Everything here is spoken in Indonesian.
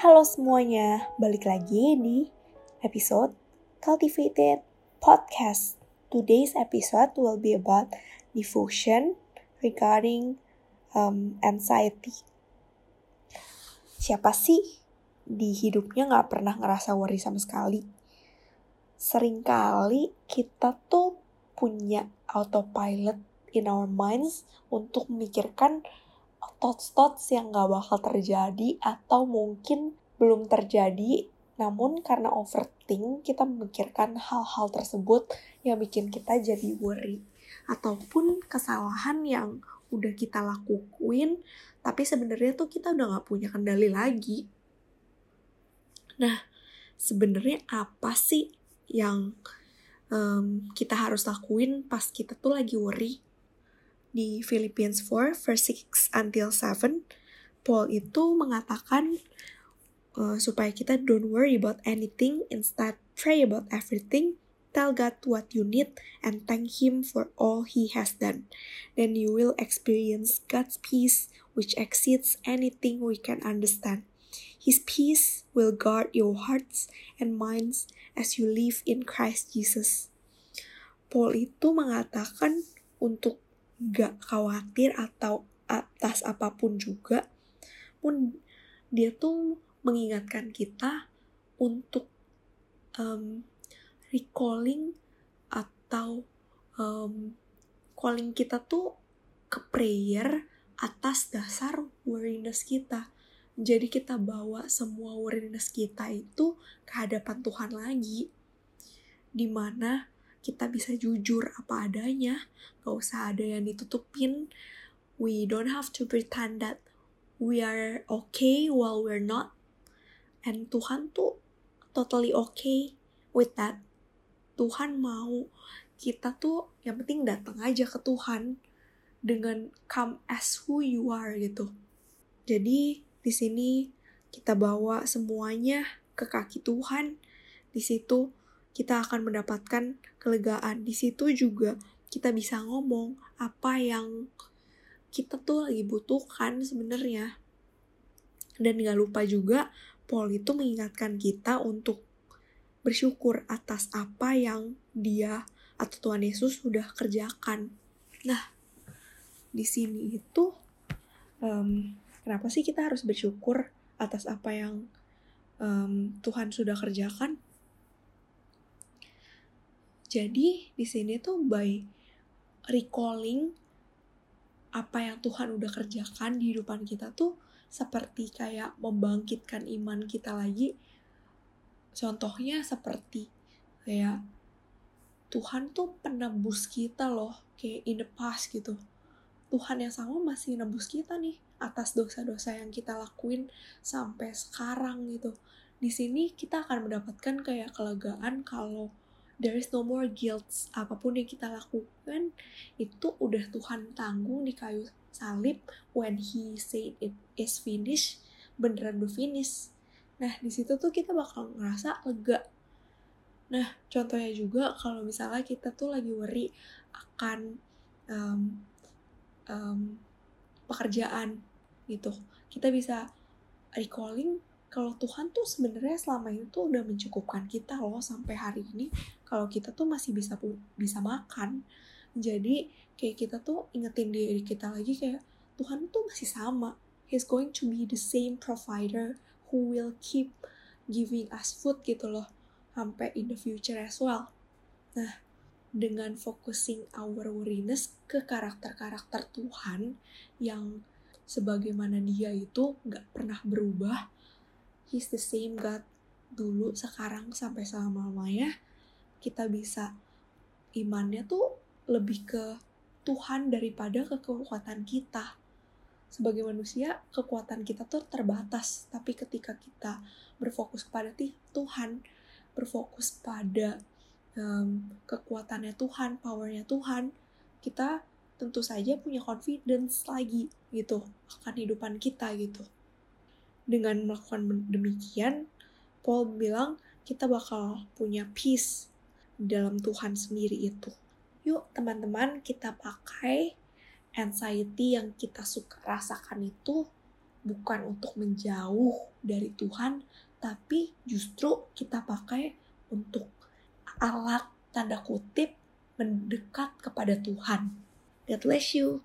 Halo semuanya, balik lagi di episode Cultivated Podcast. Today's episode will be about devotion regarding um, anxiety. Siapa sih di hidupnya nggak pernah ngerasa worry sama sekali? Seringkali kita tuh punya autopilot in our minds untuk memikirkan thoughts-thoughts yang gak bakal terjadi atau mungkin belum terjadi namun karena overthink kita memikirkan hal-hal tersebut yang bikin kita jadi worry. Ataupun kesalahan yang udah kita lakuin tapi sebenarnya tuh kita udah gak punya kendali lagi. Nah sebenarnya apa sih yang um, kita harus lakuin pas kita tuh lagi worry di Philippians 4 verse 6 until 7 Paul itu mengatakan uh, supaya kita don't worry about anything instead pray about everything tell God what you need and thank him for all he has done. Then you will experience God's peace which exceeds anything we can understand. His peace will guard your hearts and minds as you live in Christ Jesus. Paul itu mengatakan untuk gak khawatir atau atas apa pun juga pun dia tuh mengingatkan kita untuk um, recalling atau um, calling kita tuh ke prayer atas dasar worriness kita. Jadi kita bawa semua worriness kita itu ke hadapan Tuhan lagi. Di mana kita bisa jujur apa adanya, gak usah ada yang ditutupin. We don't have to pretend that we are okay while we're not. And Tuhan tuh totally okay with that. Tuhan mau kita tuh yang penting datang aja ke Tuhan dengan come as who you are gitu. Jadi di sini kita bawa semuanya ke kaki Tuhan. Di situ kita akan mendapatkan kelegaan. Di situ juga kita bisa ngomong apa yang kita tuh lagi butuhkan sebenarnya. Dan gak lupa juga Paul itu mengingatkan kita untuk bersyukur atas apa yang dia atau Tuhan Yesus sudah kerjakan. Nah, di sini itu um, kenapa sih kita harus bersyukur atas apa yang um, Tuhan sudah kerjakan? Jadi di sini tuh by recalling apa yang Tuhan udah kerjakan di hidupan kita tuh seperti kayak membangkitkan iman kita lagi. Contohnya seperti kayak Tuhan tuh penebus kita loh, kayak in the past gitu. Tuhan yang sama masih nebus kita nih atas dosa-dosa yang kita lakuin sampai sekarang gitu. Di sini kita akan mendapatkan kayak kelegaan kalau there is no more guilt. Apa pun yang kita lakukan itu udah Tuhan tanggung di kayu salib when he said it is finished beneran udah finish. Nah di situ tuh kita bakal ngerasa lega. Nah contohnya juga kalau misalnya kita tuh lagi worry akan um, um, pekerjaan gitu. Kita bisa recalling kalau Tuhan tuh sebenarnya selama ini tuh udah mencukupkan kita loh sampai hari ini. Kalau kita tuh masih bisa bisa makan. Jadi kayak kita tuh ingetin diri kita lagi kayak Tuhan tuh masih sama. He's going to be the same provider who will keep giving us food gitu loh sampai in the future as well. Nah dengan focusing our worriness ke karakter-karakter Tuhan yang sebagaimana dia itu nggak pernah berubah he's the same God dulu, sekarang, sampai selama-lamanya, kita bisa imannya tuh lebih ke Tuhan daripada ke kekuatan kita. Sebagai manusia, kekuatan kita tuh terbatas, tapi ketika kita berfokus kepada Tuhan, berfokus pada um, kekuatannya Tuhan, powernya Tuhan, kita tentu saja punya confidence lagi gitu akan hidupan kita gitu dengan melakukan demikian, Paul bilang kita bakal punya peace dalam Tuhan sendiri itu. Yuk teman-teman kita pakai anxiety yang kita suka rasakan itu bukan untuk menjauh dari Tuhan, tapi justru kita pakai untuk alat tanda kutip mendekat kepada Tuhan. God bless you.